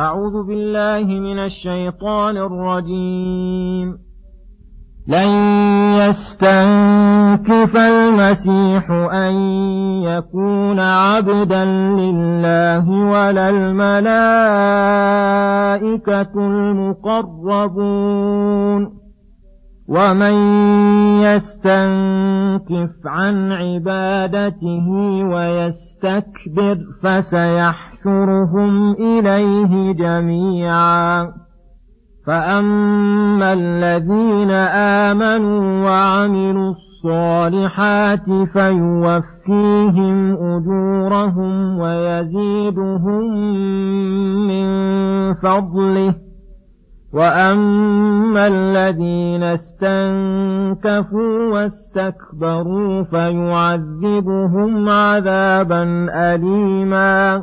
أعوذ بالله من الشيطان الرجيم. لن يستنكف المسيح أن يكون عبدا لله ولا الملائكة المقربون. ومن يستنكف عن عبادته ويستكبر فسيحشرهم إليه جميعا. فأما الذين آمنوا وعملوا الصالحات فيوفيهم أجورهم ويزيدهم من فضله. وأما الذين استنكفوا واستكبروا فيعذبهم عذابا أليما.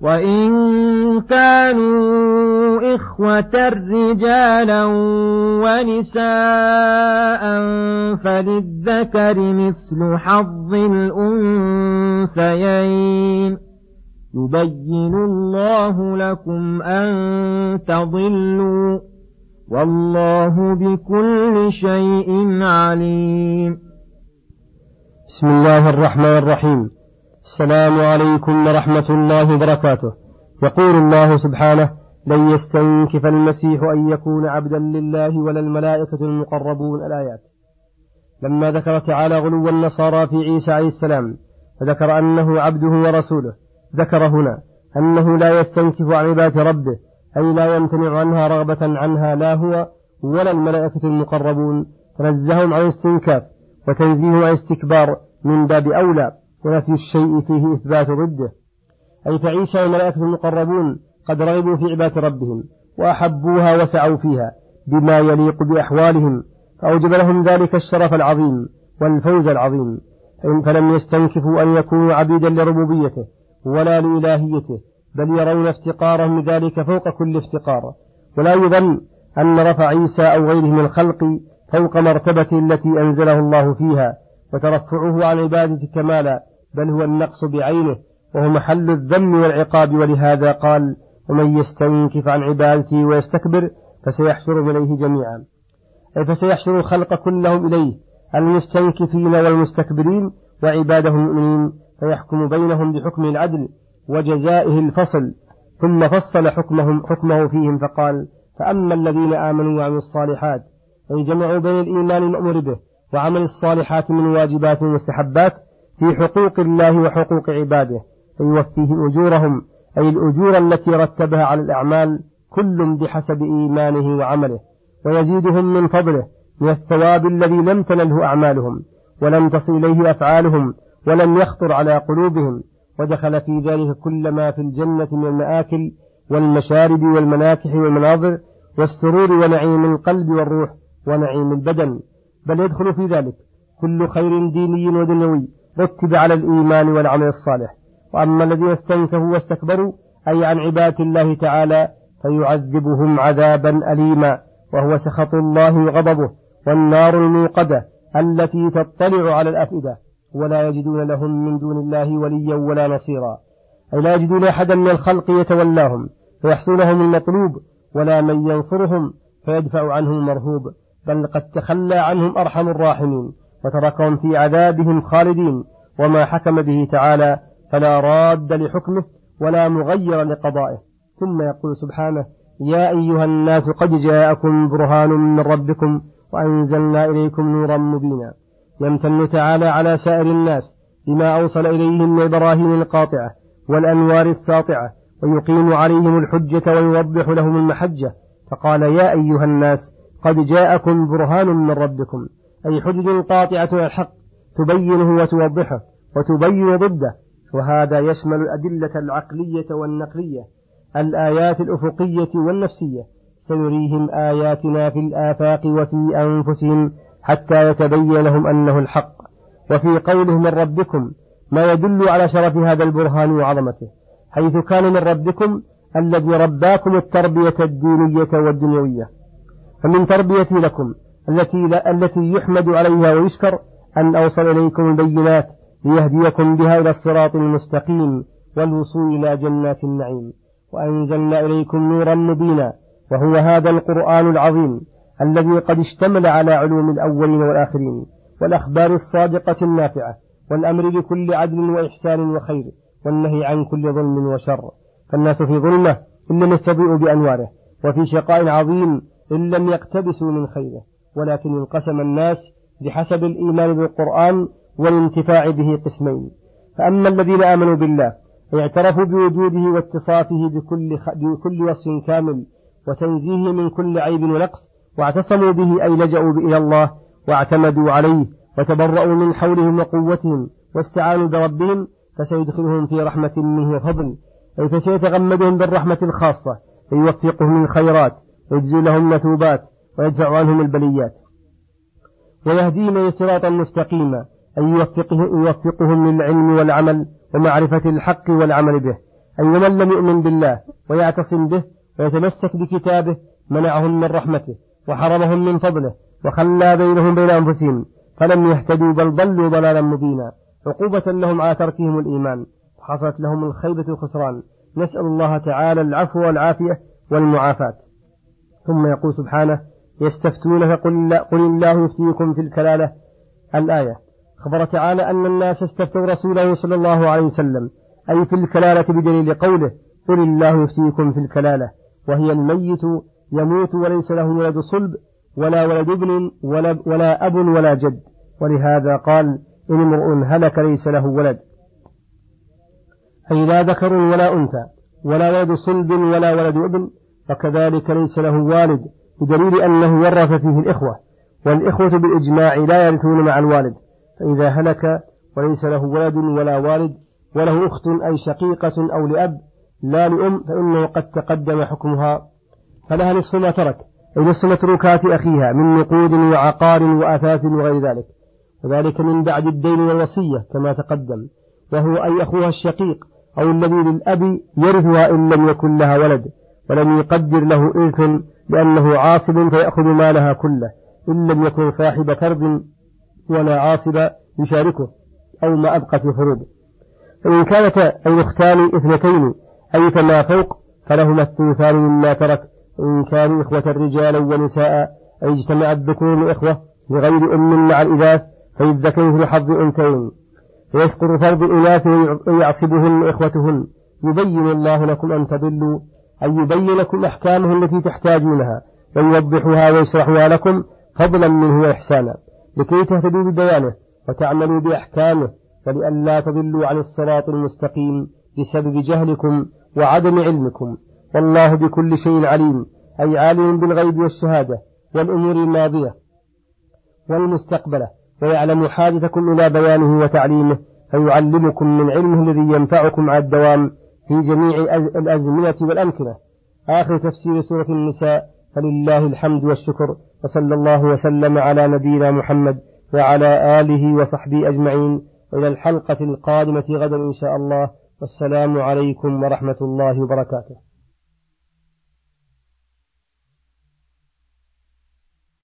وإن كانوا إخوة رجالا ونساء فللذكر مثل حظ الأنثيين يبين الله لكم أن تضلوا والله بكل شيء عليم بسم الله الرحمن الرحيم السلام عليكم ورحمة الله وبركاته. يقول الله سبحانه لن يستنكف المسيح أن يكون عبدا لله ولا الملائكة المقربون الآيات. لما ذكر تعالى غلو النصارى في عيسى عليه السلام فذكر أنه عبده ورسوله. ذكر هنا أنه لا يستنكف عن عبادة ربه أي لا يمتنع عنها رغبة عنها لا هو ولا الملائكة المقربون. تنزههم عن استنكاف وتنزيه عن استكبار من باب أولى. ونفي الشيء فيه إثبات ضده. أي فعيسى والملائكة المقربون قد رغبوا في عبادة ربهم وأحبوها وسعوا فيها بما يليق بأحوالهم فأوجب لهم ذلك الشرف العظيم والفوز العظيم. فلم يستنكفوا أن يكونوا عبيدا لربوبيته ولا لإلهيته بل يرون افتقارهم ذلك فوق كل افتقار. ولا يظن أن رفع عيسى أو غيره من الخلق فوق مرتبته التي أنزله الله فيها وترفعه عن عبادة كمالا بل هو النقص بعينه وهو محل الذم والعقاب ولهذا قال ومن يستنكف عن عبادته ويستكبر فسيحشرهم إليه جميعا. أي فسيحشر الخلق كلهم إليه المستنكفين والمستكبرين وعباده المؤمنين فيحكم بينهم بحكم العدل وجزائه الفصل ثم فصل حكمهم حكمه فيهم فقال فأما الذين آمنوا وعملوا الصالحات أي جمعوا بين الإيمان المأمور به وعمل الصالحات من واجبات ومستحبات في حقوق الله وحقوق عباده فيوفيهم أجورهم أي الأجور التي رتبها على الأعمال كل بحسب إيمانه وعمله ويزيدهم من فضله من الثواب الذي لم تنله أعمالهم ولم تصل إليه أفعالهم ولم يخطر على قلوبهم ودخل في ذلك كل ما في الجنة من المآكل والمشارب والمناكح والمناظر والسرور ونعيم القلب والروح ونعيم البدن. بل يدخل في ذلك كل خير ديني ودنيوي رتب على الإيمان والعمل الصالح. وأما الذين استنكفوا واستكبروا أي عن عبادة الله تعالى فيعذبهم عذابا أليما. وهو سخط الله وغضبه والنار الموقدة التي تطلع على الأفئدة. ولا يجدون لهم من دون الله وليا ولا نصيرا. أي لا يجدون أحدا من الخلق يتولاهم فيحصلهم المطلوب ولا من ينصرهم فيدفع عنهم المرهوب. بل قد تخلى عنهم أرحم الراحمين. وتركهم في عذابهم خالدين وما حكم به تعالى فلا راد لحكمه ولا مغير لقضائه. ثم يقول سبحانه يا أيها الناس قد جاءكم برهان من ربكم وأنزلنا إليكم نورا مبينا. يمتن تعالى على سائر الناس بما أوصل إليهم من البراهين القاطعة والأنوار الساطعة ويقيم عليهم الحجة ويوضح لهم المحجة. فقال يا أيها الناس قد جاءكم برهان من ربكم. أي حجج قاطعة الحق تبينه وتوضحه وتبين ضده. وهذا يشمل الأدلة العقلية والنقلية الآيات الأفقية والنفسية. سنريهم آياتنا في الآفاق وفي أنفسهم حتى يتبين لهم أنه الحق. وفي قوله من ربكم ما يدل على شرف هذا البرهان وعظمته حيث كان من ربكم الذي رباكم التربية الدينية والدنيوية. فمن تربيتي لكم التي التي يحمد عليها ويشكر أن أوصل إليكم البينات ليهديكم بها إلى الصراط المستقيم والوصول إلى جنات النعيم. وأنزلنا إليكم نورا مبينا وهو هذا القرآن العظيم الذي قد اشتمل على علوم الأولين والآخرين والأخبار الصادقة النافعة والأمر بكل عدل وإحسان وخير والنهي عن كل ظلم وشر. فالناس في ظلمة إن لم يستضيئوا بأنواره وفي شقاء عظيم إن لم يقتبسوا من خيره. ولكن انقسم الناس بحسب الإيمان بالقرآن والانتفاع به قسمين. فأما الذين آمنوا بالله اعترفوا بوجوده واتصافه بكل, بكل وصف كامل وتنزيهه من كل عيب ونقص واعتصموا به أي لجأوا إلى الله واعتمدوا عليه وتبرأوا من حولهم وقوتهم واستعانوا بربهم فسيدخلهم في رحمة منه وفضل أي فسيتغمدهم بالرحمة الخاصة فيوفقهم للخيرات ويجزي لهم مثوبات ويدفع عنهم البليات. ويهديهم صراطا مستقيما أن يوفقهم, يوفقهم للعلم والعمل ومعرفة الحق والعمل به. أي ومن لم يؤمن بالله ويعتصم به ويتمسك بكتابه منعهم من رحمته وحرمهم من فضله وخلى بينهم بين أنفسهم فلم يهتدوا بل ضلوا ضلالا مبينا. عقوبة لهم على تركهم الإيمان حصلت لهم الخيبة الخسران. نسأل الله تعالى العفو والعافية والمعافاة. ثم يقول سبحانه يستفتون فقل قل الله يفتيكم في الكلالة. الآية. خبر تعالى أن الناس استفتوا رسوله صلى الله عليه وسلم. أي في الكلالة بدليل قوله قل الله يفتيكم في الكلالة. وهي الميت يموت وليس له ولد صلب ولا ولد ابن ولا, ولا أب ولا جد. ولهذا قال إن امرؤ هلك ليس له ولد. أي لا ذكر ولا أنثى ولا ولد صلب ولا ولد ابن وكذلك ليس له والد. بدليل أنه ورث فيه الإخوة والإخوة بالإجماع لا يرثون مع الوالد فإذا هلك وليس له ولد ولا والد وله أخت أي شقيقة أو لأب لا لأم فإنه قد تقدم حكمها. فلها نصف ما ترك أي نصف متروكات أخيها من نقود وعقار وأثاث وغير ذلك. وذلك من بعد الدين والوصية كما تقدم وهو أي أخوها الشقيق أو الذي للأب يرثها إن لم يكن لها ولد. ولم يقدر له إرث لأنه عاصب فيأخذ مالها كله إن لم يكن صاحب فرد ولا عاصب يشاركه أو ما أبقت الفروض فإن كانت الأختان اثنتين أي فما فوق فلهما الثلثان مما ترك. إن كانوا إخوة رجالا ونساء أي اجتمع الذكور الإخوة بغير أم مع الإذاث فللذكر في حظ أنثيين. فيسقط فرض الإناث ويعصبهن إخوتهن. يبين الله لكم أن تضلوا أي يبين لكم أحكامه التي تحتاجونها ويوضحها ويشرحها لكم فضلا منه وإحسانا لكي تهتدوا ببيانه وتعملوا بأحكامه ولئلا تضلوا عن الصراط المستقيم بسبب جهلكم وعدم علمكم. والله بكل شيء عليم أي عالم بالغيب والشهادة والأمور الماضية والمستقبلة ويعلم حاجتكم إلى بيانه وتعليمه فيعلمكم من علمه الذي ينفعكم على الدوام في جميع الأزمنة والأمكنة. آخر تفسير سورة النساء فلله الحمد والشكر وصلى الله وسلم على نبينا محمد وعلى آله وصحبه أجمعين. إلى الحلقة القادمة غدا إن شاء الله. والسلام عليكم ورحمة الله وبركاته.